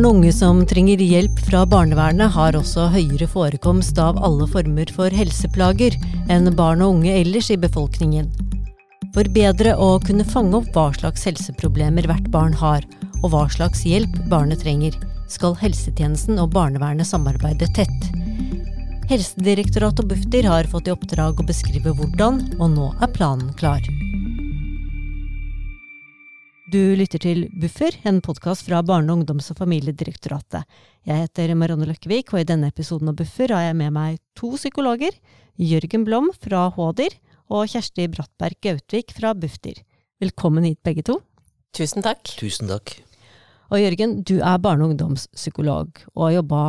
Barn og unge som trenger hjelp fra barnevernet har også høyere forekomst av alle former for helseplager enn barn og unge ellers i befolkningen. For bedre å kunne fange opp hva slags helseproblemer hvert barn har, og hva slags hjelp barnet trenger, skal helsetjenesten og barnevernet samarbeide tett. Helsedirektoratet og Bufdir har fått i oppdrag å beskrive hvordan, og nå er planen klar. Du lytter til Buffer, en podkast fra Barne-, ungdoms- og familiedirektoratet. Jeg heter Marianne Løkkevik, og i denne episoden av Buffer har jeg med meg to psykologer. Jørgen Blom fra Hådir og Kjersti Brattberg Gautvik fra Bufdir. Velkommen hit, begge to. Tusen takk. Tusen takk. Og Jørgen, du er barne- og ungdomspsykolog, og har jobba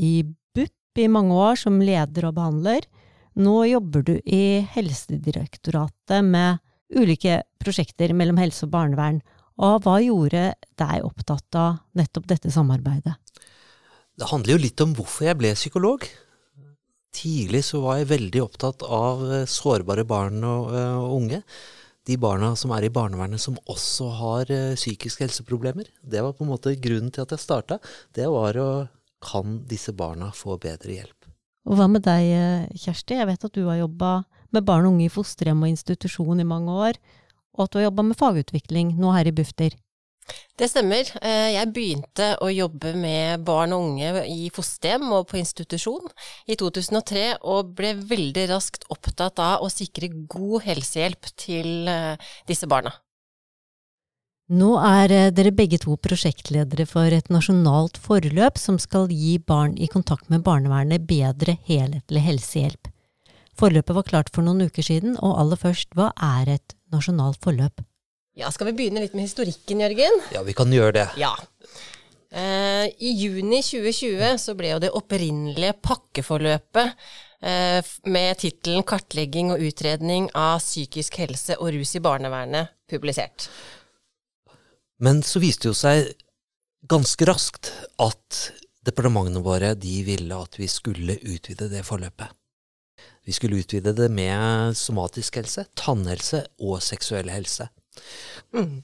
i BUP i mange år som leder og behandler. Nå jobber du i Helsedirektoratet med ulike prosjekter mellom helse og barnevern. Og hva gjorde deg opptatt av nettopp dette samarbeidet? Det handler jo litt om hvorfor jeg ble psykolog. Tidlig så var jeg veldig opptatt av eh, sårbare barn og, eh, og unge. De barna som er i barnevernet som også har uh, psykiske helseproblemer. Det var på en måte grunnen til at jeg starta. Det var å Kan disse barna få bedre hjelp? Og hva med deg, Kjersti? Jeg vet at du har jobba med barn og unge i fosterhjem og institusjon i mange år, og at du har jobba med fagutvikling nå her i Bufdir. Det stemmer. Eh, jeg begynte å jobbe med barn og unge i fosterhjem og på institusjon i 2003, og ble veldig raskt opptatt av å sikre god helsehjelp til eh, disse barna. Nå er eh, dere begge to prosjektledere for et nasjonalt forløp som skal gi barn i kontakt med barnevernet bedre helhetlig helsehjelp. Forløpet var klart for noen uker siden, og aller først, hva er et nasjonalt forløp? Ja, Skal vi begynne litt med historikken, Jørgen? Ja, vi kan gjøre det. Ja. Eh, I juni 2020 så ble jo det opprinnelige pakkeforløpet eh, med tittelen 'Kartlegging og utredning av psykisk helse og rus i barnevernet' publisert. Men så viste det jo seg ganske raskt at departementene våre de ville at vi skulle utvide det forløpet. Vi skulle utvide det med somatisk helse, tannhelse og seksuell helse. Mm.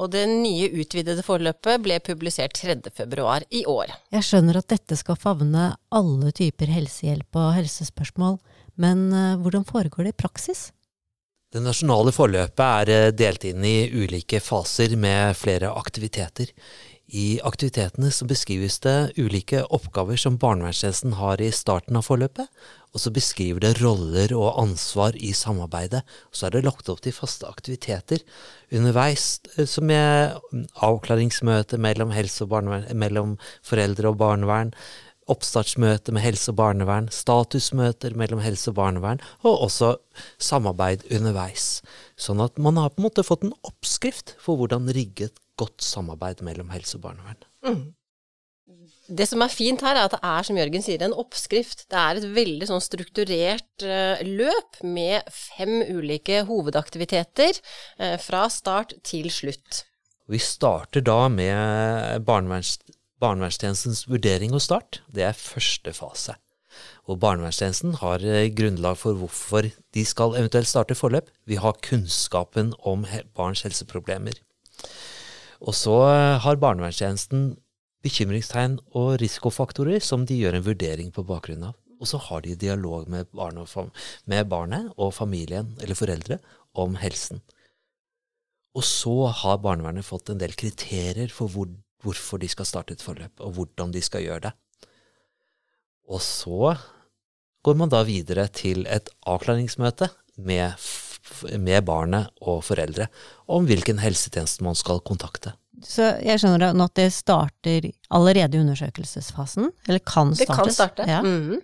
Og det nye utvidede forløpet ble publisert 3.2 i år. Jeg skjønner at dette skal favne alle typer helsehjelp og helsespørsmål, men eh, hvordan foregår det i praksis? Det nasjonale forløpet er eh, delt inn i ulike faser med flere aktiviteter. I aktivitetene så beskrives det ulike oppgaver som barnevernstjenesten har i starten av forløpet, og så beskriver det roller og ansvar i samarbeidet. Så er det lagt opp til faste aktiviteter underveis, eh, som er avklaringsmøte mellom mellom foreldre og barnevern, oppstartsmøte med helse og barnevern, statusmøter mellom helse og barnevern, og også samarbeid underveis. Sånn at man har på en måte fått en oppskrift for hvordan rigge et godt samarbeid mellom helse og barnevern. Mm. Det som er fint her, er at det er, som Jørgen sier, en oppskrift. Det er et veldig sånn strukturert uh, løp med fem ulike hovedaktiviteter uh, fra start til slutt. Vi starter da med barneverns, barnevernstjenestens vurdering og start. Det er første fase. Og barnevernstjenesten har uh, grunnlag for hvorfor de skal eventuelt starte forløp. Vi har kunnskapen om barns helseproblemer. Og så eh, har barnevernstjenesten bekymringstegn og risikofaktorer som de gjør en vurdering på bakgrunn av. Og så har de dialog med, barnet, med barnet og familien eller foreldre om helsen. Og så har barnevernet fått en del kriterier for hvor, hvorfor de skal starte et forløp, og hvordan de skal gjøre det. Og så går man da videre til et avklaringsmøte med med barnet og foreldre om hvilken helsetjeneste man skal kontakte. Så jeg skjønner at det starter allerede i undersøkelsesfasen? Eller kan startes? Det kan starte. Ja. Mm -hmm.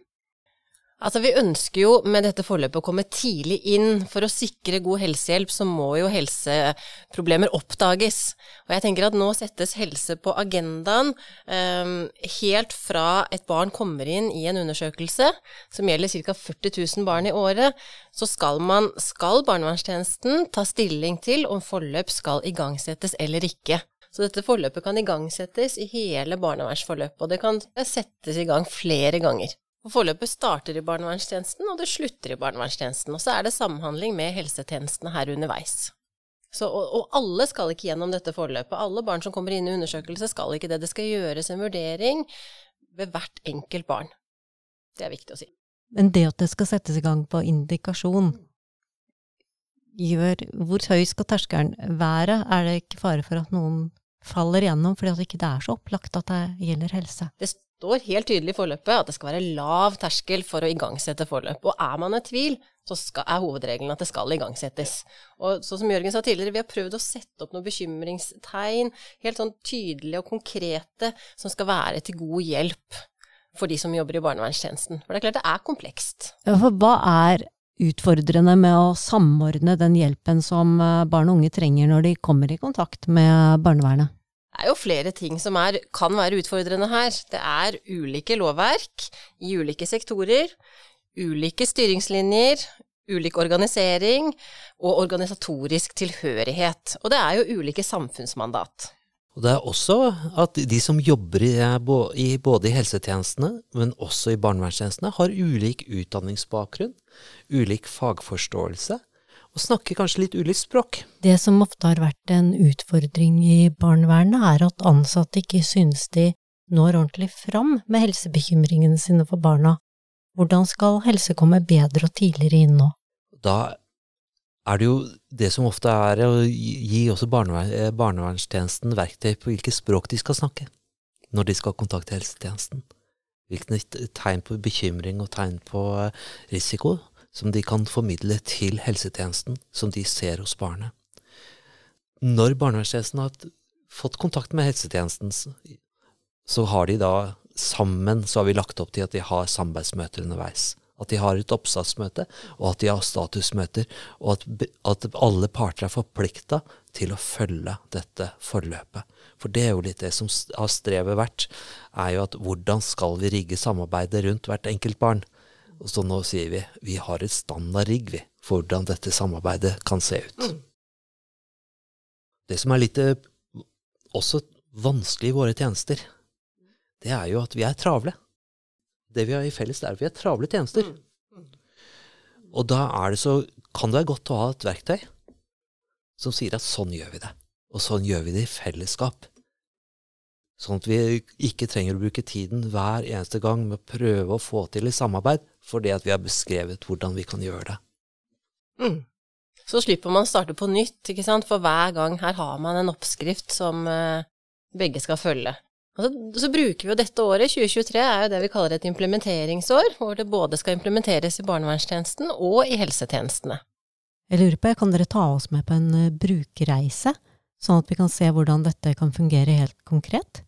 Altså, vi ønsker jo med dette forløpet å komme tidlig inn. For å sikre god helsehjelp, så må jo helseproblemer oppdages. Og jeg tenker at nå settes helse på agendaen um, helt fra et barn kommer inn i en undersøkelse, som gjelder ca. 40 000 barn i året, så skal, man, skal barnevernstjenesten ta stilling til om forløp skal igangsettes eller ikke. Så dette forløpet kan igangsettes i hele barnevernsforløpet, og det kan settes i gang flere ganger. Og Forløpet starter i barnevernstjenesten, og det slutter i barnevernstjenesten. Og så er det samhandling med helsetjenestene her underveis. Så, og, og, alle skal ikke gjennom dette forløpet. Alle barn som kommer inn i undersøkelse, skal ikke det. Det skal gjøres en vurdering ved hvert enkelt barn. Det er viktig å si. Men det at det skal settes i gang på indikasjon, gjør Hvor høy skal terskelen være? Er det ikke fare for at noen faller igjennom fordi det ikke er så opplagt at det gjelder helse? Det står helt tydelig i forløpet at det skal være lav terskel for å igangsette forløp. Og er man i tvil, så skal, er hovedregelen at det skal igangsettes. Og så som Jørgen sa tidligere, vi har prøvd å sette opp noen bekymringstegn, helt sånn tydelige og konkrete, som skal være til god hjelp for de som jobber i barnevernstjenesten. For det er klart det er komplekst. Ja, for hva er utfordrende med å samordne den hjelpen som eh, barn og unge trenger når de kommer i kontakt med barnevernet? Det er jo flere ting som er, kan være utfordrende her. Det er ulike lovverk i ulike sektorer, ulike styringslinjer, ulik organisering og organisatorisk tilhørighet. Og det er jo ulike samfunnsmandat. Og det er også at de som jobber i, både i helsetjenestene, men også i barnevernstjenestene, har ulik utdanningsbakgrunn, ulik fagforståelse, og snakker kanskje litt ulikt språk. Det som ofte har vært en utfordring i barnevernet, er at ansatte ikke synes de når ordentlig fram med helsebekymringene sine for barna. Hvordan skal helse komme bedre og tidligere inn nå? Da er det jo det som ofte er å gi også barnevern, eh, barnevernstjenesten verktøy på hvilket språk de skal snakke når de skal kontakte helsetjenesten. Hvilke tegn på bekymring og tegn på eh, risiko som de kan formidle til helsetjenesten, som de ser hos barnet. Når barnevernstjenesten har fått kontakt med helsetjenesten, så har de da sammen så har vi lagt opp til at de har samarbeidsmøter underveis. At de har et oppstartsmøte, og at de har statusmøter, og at, at alle parter er forplikta til å følge dette forløpet. For det er jo litt det som har strevet vært, er jo at hvordan skal vi rigge samarbeidet rundt hvert enkelt barn? Og så nå sier vi vi har et standardrigg vi, for hvordan dette samarbeidet kan se ut. Mm. Det som er litt eh, også vanskelig i våre tjenester, det er jo at vi er travle. Det vi har i felles, det er at vi er travle tjenester. Mm. Mm. Og da er det så, kan det være godt å ha et verktøy som sier at sånn gjør vi det. Og sånn gjør vi det i fellesskap. Sånn at vi ikke trenger å bruke tiden hver eneste gang med å prøve å få til et samarbeid, fordi at vi har beskrevet hvordan vi kan gjøre det. Mm. Så slipper man å starte på nytt, ikke sant, for hver gang her har man en oppskrift som uh, begge skal følge. Så, så, bruker vi jo dette året, 2023 er jo det vi kaller et implementeringsår, hvor det både skal implementeres i barnevernstjenesten og i helsetjenestene. Jeg lurer på, kan dere ta oss med på en uh, brukerreise, sånn at vi kan se hvordan dette kan fungere helt konkret?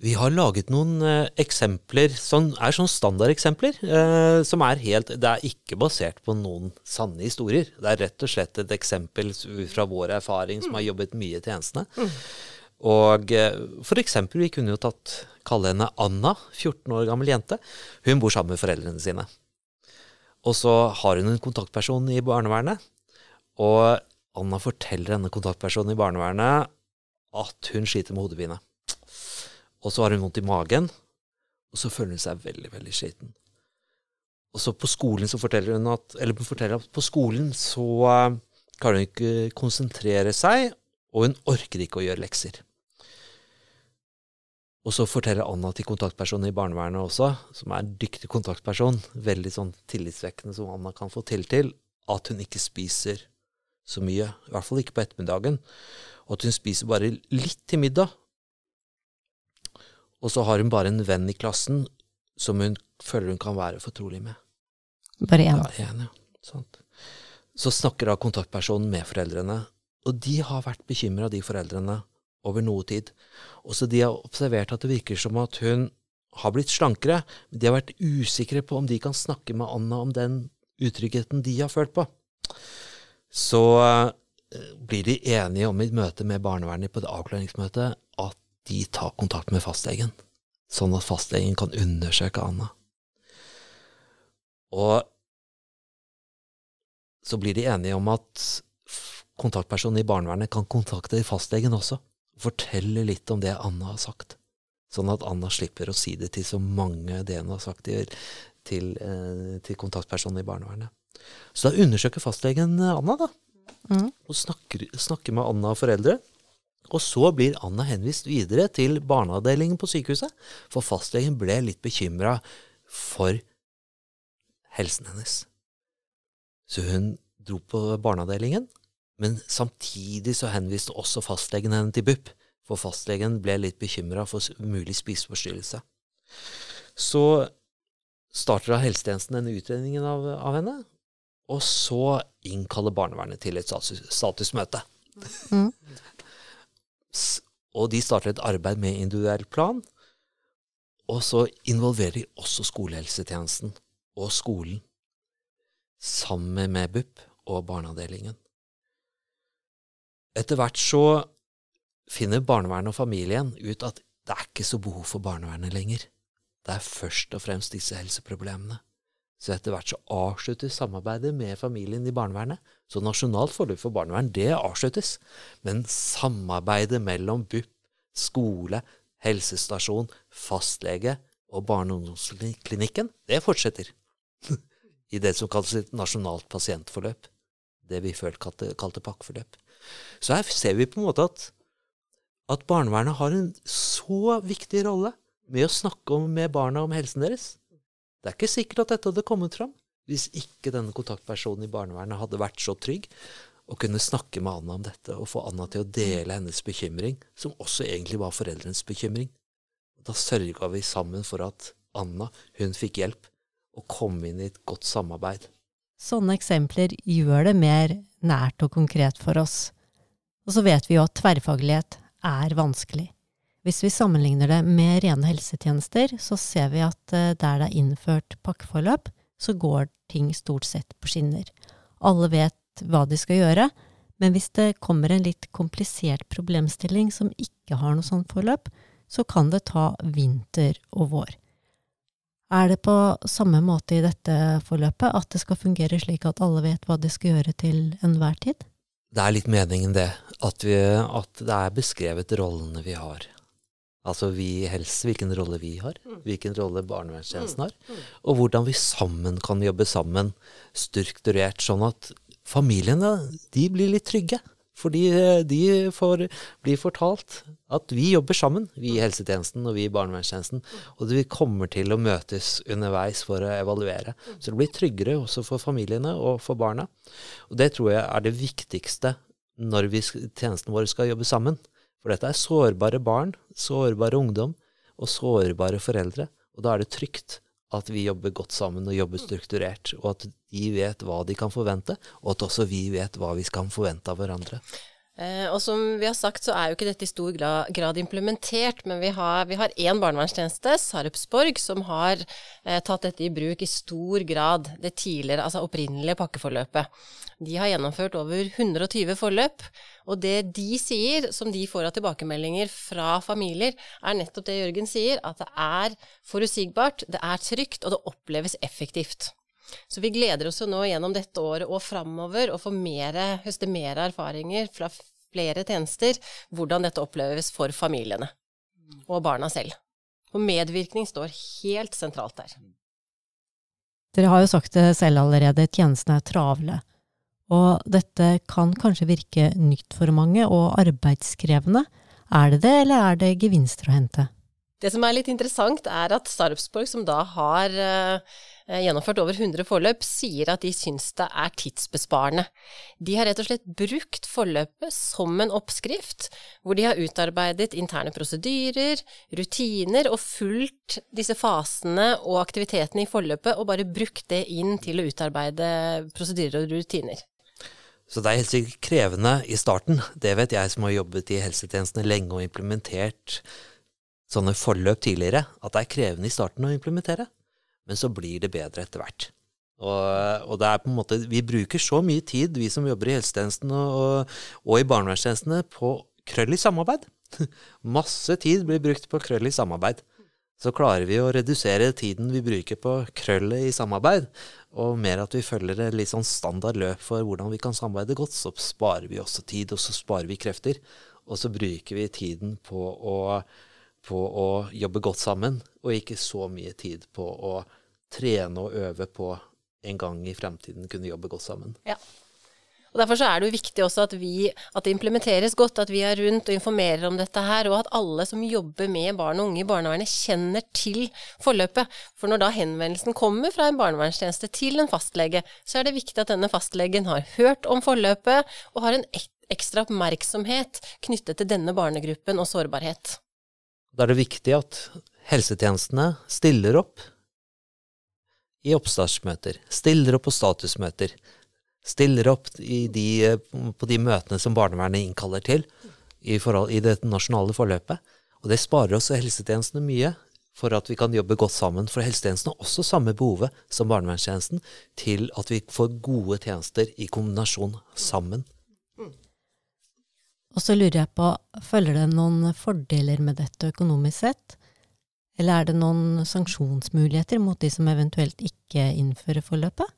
Vi har laget noen eh, eksempler som er sånn standardeksempler. Eh, som er helt Det er ikke basert på noen sanne historier. Det er rett og slett et eksempel fra vår erfaring som har jobbet mye i tjenestene. Og eh, for eksempel, vi kunne jo tatt kalle henne Anna, 14 år gammel jente. Hun bor sammen med foreldrene sine. Og så har hun en kontaktperson i barnevernet. Og Anna forteller denne kontaktpersonen i barnevernet at hun sliter med hodepine. Og så har hun vondt i magen, og så føler hun seg veldig, veldig sliten. Og så på skolen så forteller hun at Eller forteller at på skolen så uh, kan hun ikke konsentrere seg, og hun orker ikke å gjøre lekser. Og så forteller Anna til kontaktpersonen i barnevernet også, som er en dyktig kontaktperson, veldig sånn tillitsvekkende som Anna kan få til til, at hun ikke spiser så mye, i hvert fall ikke på ettermiddagen, og at hun spiser bare litt til middag, og så har hun bare en venn i klassen som hun føler hun kan være fortrolig med. Bare én? Ja, én, ja. Sant. Så snakker da kontaktpersonen med foreldrene, og de har vært bekymra, de foreldrene, over noe tid. Og så de har observert at det virker som at hun har blitt slankere, men de har vært usikre på om de kan snakke med Anna om den utryggheten de har følt på. Så uh, blir de enige om i møte med barnevernet på det avklaringsmøtet de tar kontakt med fastlegen, sånn at fastlegen kan undersøke Anna. Og så blir de enige om at kontaktpersonen i barnevernet kan kontakte fastlegen også, og fortelle litt om det Anna har sagt, sånn at Anna slipper å si det til så mange det hun har sagt til, til, eh, til kontaktpersonen i barnevernet. Så da undersøker fastlegen Anna, da. Mm. og snakker, snakker med Anna og foreldre. Og så blir Anna henvist videre til barneavdelingen på sykehuset, for fastlegen ble litt bekymra for helsen hennes. Så hun dro på barneavdelingen, men samtidig så henviste også fastlegen henne til BUP, for fastlegen ble litt bekymra for mulig spiseforstyrrelse. Så starter da helsetjenesten denne utredningen av, av henne, og så innkaller barnevernet til et status, statusmøte. Mm. Og de starter et arbeid med individuell plan, og så involverer de også skolehelsetjenesten og skolen, sammen med BUP og barneavdelingen. Etter hvert så finner barnevernet og familien ut at det er ikke så behov for barnevernet lenger. Det er først og fremst disse helseproblemene. Så etter hvert så avsluttes samarbeidet med familien i barnevernet. Så nasjonalt forløp for barnevern, det avsluttes. Men samarbeidet mellom BUP, skole, helsestasjon, fastlege og barne- og ungdomsklinikken, det fortsetter. I det som kalles et nasjonalt pasientforløp. Det vi før kalte, kalte pakkeforløp. Så her ser vi på en måte at, at barnevernet har en så viktig rolle med å snakke om, med barna om helsen deres. Det er ikke sikkert at dette hadde kommet fram hvis ikke denne kontaktpersonen i barnevernet hadde vært så trygg og kunne snakke med Anna om dette og få Anna til å dele hennes bekymring, som også egentlig var foreldrenes bekymring. Da sørga vi sammen for at Anna hun fikk hjelp og kom inn i et godt samarbeid. Sånne eksempler gjør det mer nært og konkret for oss. Og så vet vi jo at tverrfaglighet er vanskelig. Hvis vi sammenligner det med rene helsetjenester, så ser vi at eh, der det er innført pakkeforløp, så går ting stort sett på skinner. Alle vet hva de skal gjøre, men hvis det kommer en litt komplisert problemstilling som ikke har noe sånt forløp, så kan det ta vinter og vår. Er det på samme måte i dette forløpet at det skal fungere slik at alle vet hva de skal gjøre til enhver tid? Det er litt meningen det, at, vi, at det er beskrevet rollene vi har. Altså vi i helse, hvilken rolle vi har, hvilken rolle barnevernstjenesten har, og hvordan vi sammen kan jobbe sammen strukturert, sånn at familiene de blir litt trygge. Fordi de får, blir fortalt at vi jobber sammen, vi i helsetjenesten og vi i barnevernstjenesten, og vi kommer til å møtes underveis for å evaluere. Så det blir tryggere også for familiene og for barna. Og det tror jeg er det viktigste når vi, tjenesten vår skal jobbe sammen. For dette er sårbare barn, sårbare ungdom og sårbare foreldre. Og da er det trygt at vi jobber godt sammen og jobber strukturert, og at de vet hva de kan forvente, og at også vi vet hva vi skal forvente av hverandre. Eh, og som vi har sagt, så er jo ikke dette i stor grad implementert, men vi har én barnevernstjeneste, Sarpsborg, som har eh, tatt dette i bruk i stor grad, det tidligere, altså opprinnelige pakkeforløpet. De har gjennomført over 120 forløp, og det de sier, som de får av tilbakemeldinger fra familier, er nettopp det Jørgen sier, at det er forutsigbart, det er trygt, og det oppleves effektivt. Så vi gleder oss jo nå gjennom dette året og framover å få høste mer erfaringer fra flere tjenester, hvordan dette oppleves for familiene og barna selv. Og medvirkning står helt sentralt der. Dere har jo sagt det selv allerede, tjenestene er travle. Og dette kan kanskje virke nytt for mange og arbeidskrevende. Er det det, eller er det gevinster å hente? Det som er litt interessant, er at Sarpsborg, som da har eh, gjennomført over 100 forløp, sier at de syns det er tidsbesparende. De har rett og slett brukt forløpet som en oppskrift, hvor de har utarbeidet interne prosedyrer, rutiner, og fulgt disse fasene og aktivitetene i forløpet, og bare brukt det inn til å utarbeide prosedyrer og rutiner. Så det er helt sikkert krevende i starten. Det vet jeg som har jobbet i helsetjenestene lenge og implementert sånne forløp tidligere, at det er krevende i starten å implementere. Men så blir det bedre etter hvert. Og, og det er på en måte, vi bruker så mye tid, vi som jobber i helsetjenesten og, og, i barnevernstjenestene, på krøll i samarbeid. Masse tid blir brukt på krøll i samarbeid. Så klarer vi å redusere tiden vi bruker på krøllet i samarbeid, og mer at vi følger et litt sånn standard løp for hvordan vi kan samarbeide godt, så sparer vi også tid, og så sparer vi krefter. Og så bruker vi tiden på å, på å jobbe godt sammen, og ikke så mye tid på å trene og øve på en gang i fremtiden kunne jobbe godt sammen. Ja. Og Derfor så er det jo viktig også at, vi, at det implementeres godt, at vi er rundt og informerer om dette her, og at alle som jobber med barn og unge i barnevernet kjenner til forløpet. For når da henvendelsen kommer fra en barnevernstjeneste til en fastlege, så er det viktig at denne fastlegen har hørt om forløpet og har en ekstra oppmerksomhet knyttet til denne barnegruppen og sårbarhet. Da er det viktig at helsetjenestene stiller opp i oppstartsmøter, stiller opp på statusmøter, stiller opp de, på de møtene som barnevernet innkaller til i, forhold, i det nasjonale forløpet. Og det sparer oss helsetjenestene mye for at vi kan jobbe godt sammen. For helsetjenesten har også samme behovet som barnevernstjenesten til at vi får gode tjenester i kombinasjon sammen. Og så lurer jeg på, følger det noen fordeler med dette økonomisk sett? Eller er det noen sanksjonsmuligheter mot de som eventuelt ikke innfører forløpet?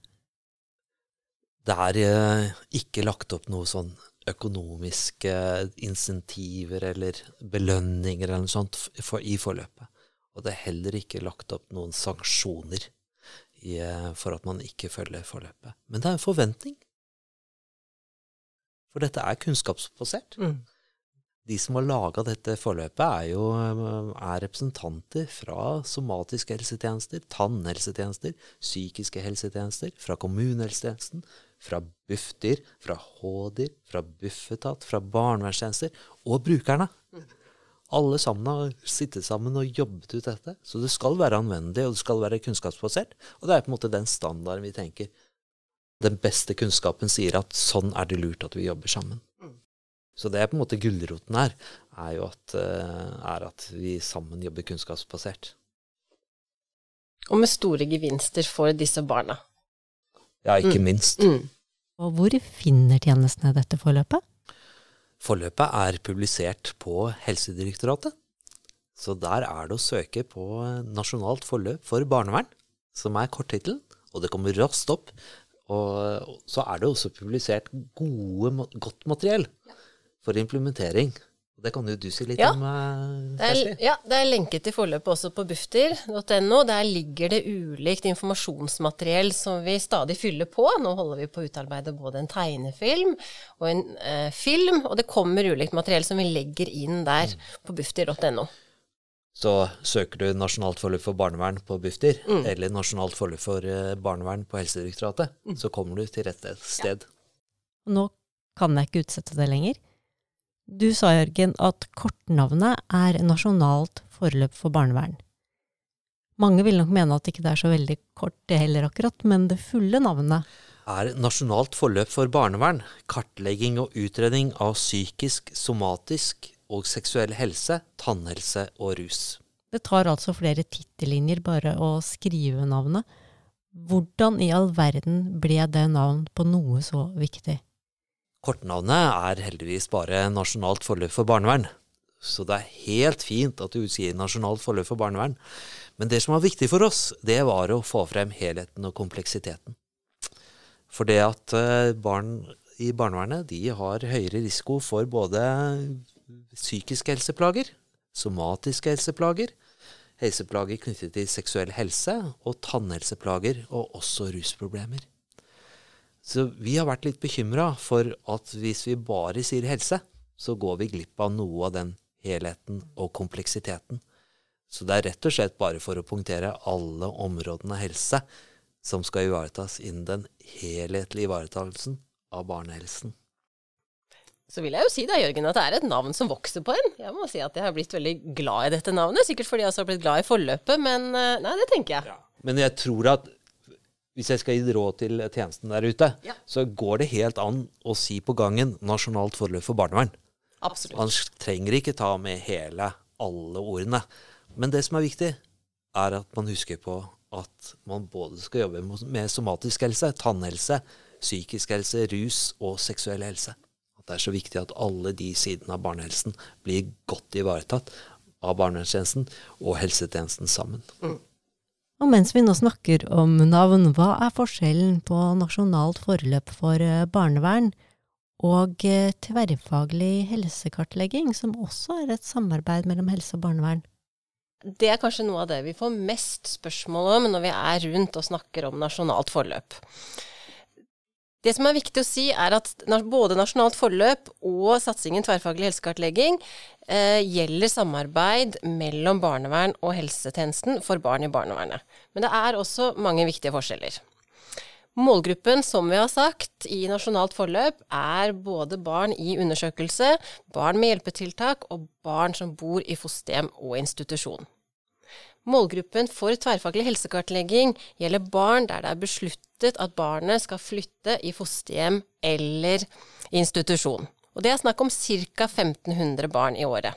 Det er eh, ikke lagt opp noe sånn økonomiske insentiver eller belønninger eller noe sånt i forløpet. Og det er heller ikke lagt opp noen sanksjoner i, eh, for at man ikke følger forløpet. Men det er en forventning. For dette er kunnskapsbasert. Mm. De som har laga dette forløpet, er jo er representanter fra somatiske helsetjenester, tannhelsetjenester, psykiske helsetjenester, fra kommunehelsetjenesten, fra Bufdir, fra Hådir, fra Bufetat, fra barnevernstjenester og brukerne. Alle sammen har sittet sammen og jobbet ut dette. Så det skal være anvendelig, og det skal være kunnskapsbasert. Og det er på en måte den standarden vi tenker. Den beste kunnskapen sier at sånn er det lurt at vi jobber sammen. Så det er på en måte gulroten her, er jo at, eh, er at vi sammen jobber kunnskapsbasert. Og med store gevinster for disse barna. Ja, ikke mm. minst. Mm. Og hvor finner tjenestene dette forløpet? Forløpet er publisert på Helsedirektoratet. Så der er det å søke på Nasjonalt forløp for barnevern, som er korttittelen. Og det kommer raskt opp. Og så er det også publisert gode, godt materiell for implementering. Det kan jo du si litt ja. om, uh, Kjersti. Ja, det er lenket til forløpet også på bufdir.no. Der ligger det ulikt informasjonsmateriell som vi stadig fyller på. Nå holder vi på å utarbeide både en tegnefilm og en eh, film, og det kommer ulikt materiell som vi legger inn der mm. på bufdir.no. Så søker du Nasjonalt forløp for barnevern på Bufdir, mm. eller Nasjonalt forløp for uh, barnevern på Helsedirektoratet, mm. så kommer du til rette sted. Ja. Nå kan jeg ikke utsette det lenger. Du sa, Jørgen, at kortnavnet er nasjonalt forløp for barnevern. Mange vil nok mene at det ikke er så veldig kort det heller akkurat, men det fulle navnet er Nasjonalt forløp for barnevern, kartlegging og utredning av psykisk, somatisk og seksuell helse, tannhelse og rus. Det tar altså flere tittellinjer bare å skrive navnet. Hvordan i all verden ble det navn på noe så viktig? Kortnavnet er heldigvis bare Nasjonalt forløp for barnevern. Så det er helt fint at du sier Nasjonalt forløp for barnevern. Men det som var viktig for oss, det var å få frem helheten og kompleksiteten. For det at eh, barn i barnevernet de har høyere risiko for både psykiske helseplager, somatiske helseplager, helseplager knyttet til seksuell helse og tannhelseplager, og også rusproblemer. Så vi har vært litt bekymra for at hvis vi bare sier helse, så går vi glipp av noe av den helheten og kompleksiteten. Så det er rett og slett bare for å punktere alle områdene av helse som skal ivaretas innen den helhetlige ivaretakelsen av barnehelsen. Så vil jeg jo si da, Jørgen, at det er et navn som vokser på en. Jeg må si at jeg har blitt veldig glad i dette navnet. Sikkert fordi jeg også har blitt glad i forløpet, men eh, nei, det tenker jeg. Ja. Men jeg tror at hvis jeg skal gi råd til tjenesten der ute, ja. så går det helt an å si på gangen 'nasjonalt forløp for barnevern'. Absolutt. Man trenger ikke ta med hele, alle ordene. Men det som er viktig, er at man husker på at man både skal jobbe med somatisk helse, tannhelse, psykisk helse, rus og seksuell helse. At det er så viktig at alle de sidene av barnehelsen blir godt ivaretatt av barnevernstjenesten og helsetjenesten sammen. Mm. Og mens vi nå snakker om navn, hva er forskjellen på nasjonalt forløp for eh, barnevern og eh, tverrfaglig helsekartlegging, som også er et samarbeid mellom helse og barnevern? Det er kanskje noe av det vi får mest spørsmål om når vi er rundt og snakker om nasjonalt forløp. Det som er viktig å si, er at både nasjonalt forløp og satsingen tverrfaglig helsekartlegging eh, gjelder samarbeid mellom barnevern og helsetjenesten for barn i barnevernet. Men det er også mange viktige forskjeller. Målgruppen, som vi har sagt, i nasjonalt forløp er både barn i undersøkelse, barn med hjelpetiltak og barn som bor i fosterhjem og institusjon. Målgruppen for tverrfaglig helsekartlegging gjelder barn der det er besluttet at barnet skal flytte i fosterhjem eller institusjon. Og det er snakk om ca. 1500 barn i året.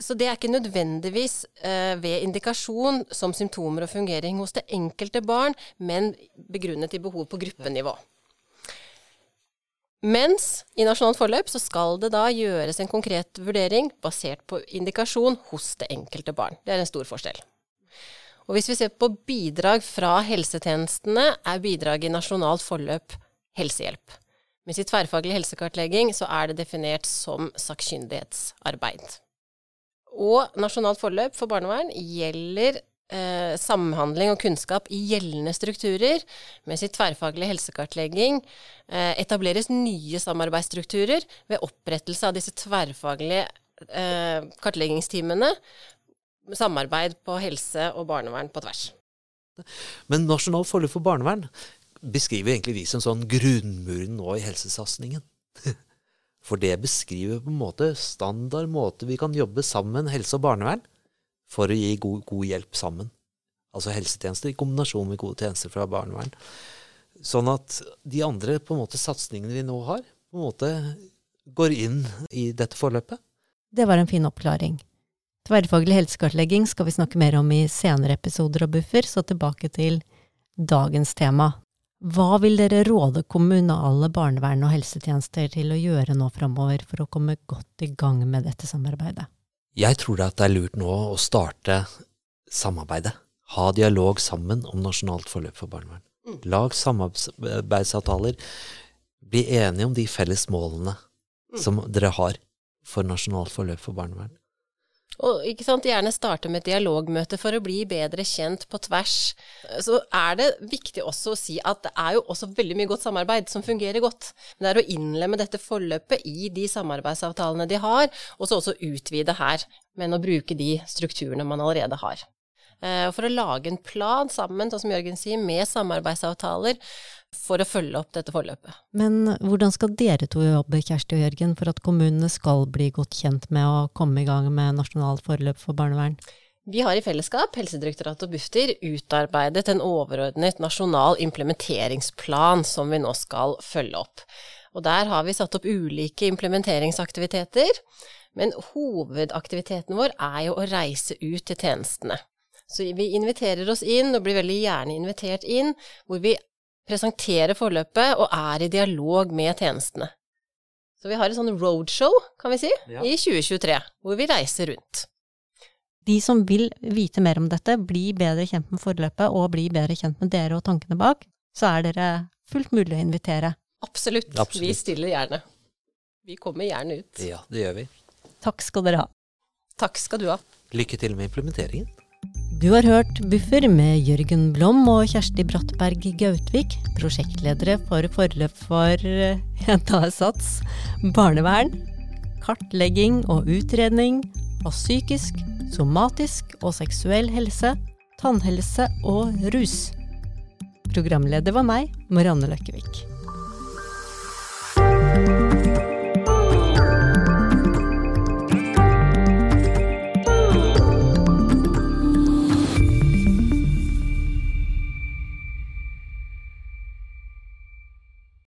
Så det er ikke nødvendigvis eh, ved indikasjon som symptomer og fungering hos det enkelte barn, men begrunnet i behov på gruppenivå. Mens i nasjonalt forløp så skal det da gjøres en konkret vurdering basert på indikasjon hos det enkelte barn. Det er en stor forskjell. Og hvis vi ser på bidrag fra helsetjenestene, er bidraget i nasjonalt forløp helsehjelp. Mens i tverrfaglig helsekartlegging så er det definert som sakkyndighetsarbeid. Og nasjonalt forløp for barnevern gjelder eh, samhandling og kunnskap i gjeldende strukturer, mens i tverrfaglig helsekartlegging eh, etableres nye samarbeidsstrukturer ved opprettelse av disse tverrfaglige eh, kartleggingsteamene. Samarbeid på helse og barnevern på tvers. Men nasjonalt forløp for barnevern beskriver egentlig vi som sånn grunnmuren nå i helsesatsingen. For det beskriver på en måte standard måte vi kan jobbe sammen, helse og barnevern, for å gi god, god hjelp sammen. Altså helsetjenester i kombinasjon med gode tjenester fra barnevern. Sånn at de andre på en måte satsingene vi nå har, på en måte går inn i dette forløpet. Det var en fin oppklaring. Tverrfaglig helsekartlegging skal vi snakke mer om i senere episoder og Buffer, så tilbake til dagens tema, hva vil dere råde kommunale barnevern og helsetjenester til å gjøre nå framover for å komme godt i gang med dette samarbeidet? Jeg tror det er lurt nå å starte samarbeidet. Ha dialog sammen om nasjonalt forløp for barnevern. Mm. Lag samarbeidsavtaler. Bli enige om de felles målene mm. som dere har for nasjonalt forløp for barnevern. Og gjerne starte med et dialogmøte for å bli bedre kjent på tvers. Så er det viktig også å si at det er jo også veldig mye godt samarbeid som fungerer godt. Men det er å innlemme dette forløpet i de samarbeidsavtalene de har, og så også utvide her, men å bruke de strukturene man allerede har. Eh, for å lage en plan sammen, sånn som Jørgen sier, med samarbeidsavtaler, for å følge opp dette forløpet. Men hvordan skal dere to jobbe, Kjersti og Jørgen, for at kommunene skal bli godt kjent med å komme i gang med nasjonalt forløp for barnevern? Vi har i fellesskap, Helsedirektoratet og Bufdir, utarbeidet en overordnet nasjonal implementeringsplan som vi nå skal følge opp. Og der har vi satt opp ulike implementeringsaktiviteter, men hovedaktiviteten vår er jo å reise ut til tjenestene. Så vi inviterer oss inn, og blir veldig gjerne invitert inn, hvor vi presenterer forløpet og er i dialog med tjenestene. Så vi har et sånn roadshow, kan vi si, ja. i 2023, hvor vi reiser rundt. De som vil vite mer om dette, bli bedre kjent med forløpet og bli bedre kjent med dere og tankene bak, så er dere fullt mulig å invitere. Absolutt. Absolutt. Vi stiller gjerne. Vi kommer gjerne ut. Ja, det gjør vi. Takk skal dere ha. Takk skal du ha. Lykke til med implementeringen. Du har hørt Buffer med Jørgen Blom og Kjersti Brattberg Gautvik, prosjektledere for forløp for Jenta sats, barnevern, kartlegging og utredning av psykisk, somatisk og seksuell helse, tannhelse og rus. Programleder var meg, Marianne Løkkevik.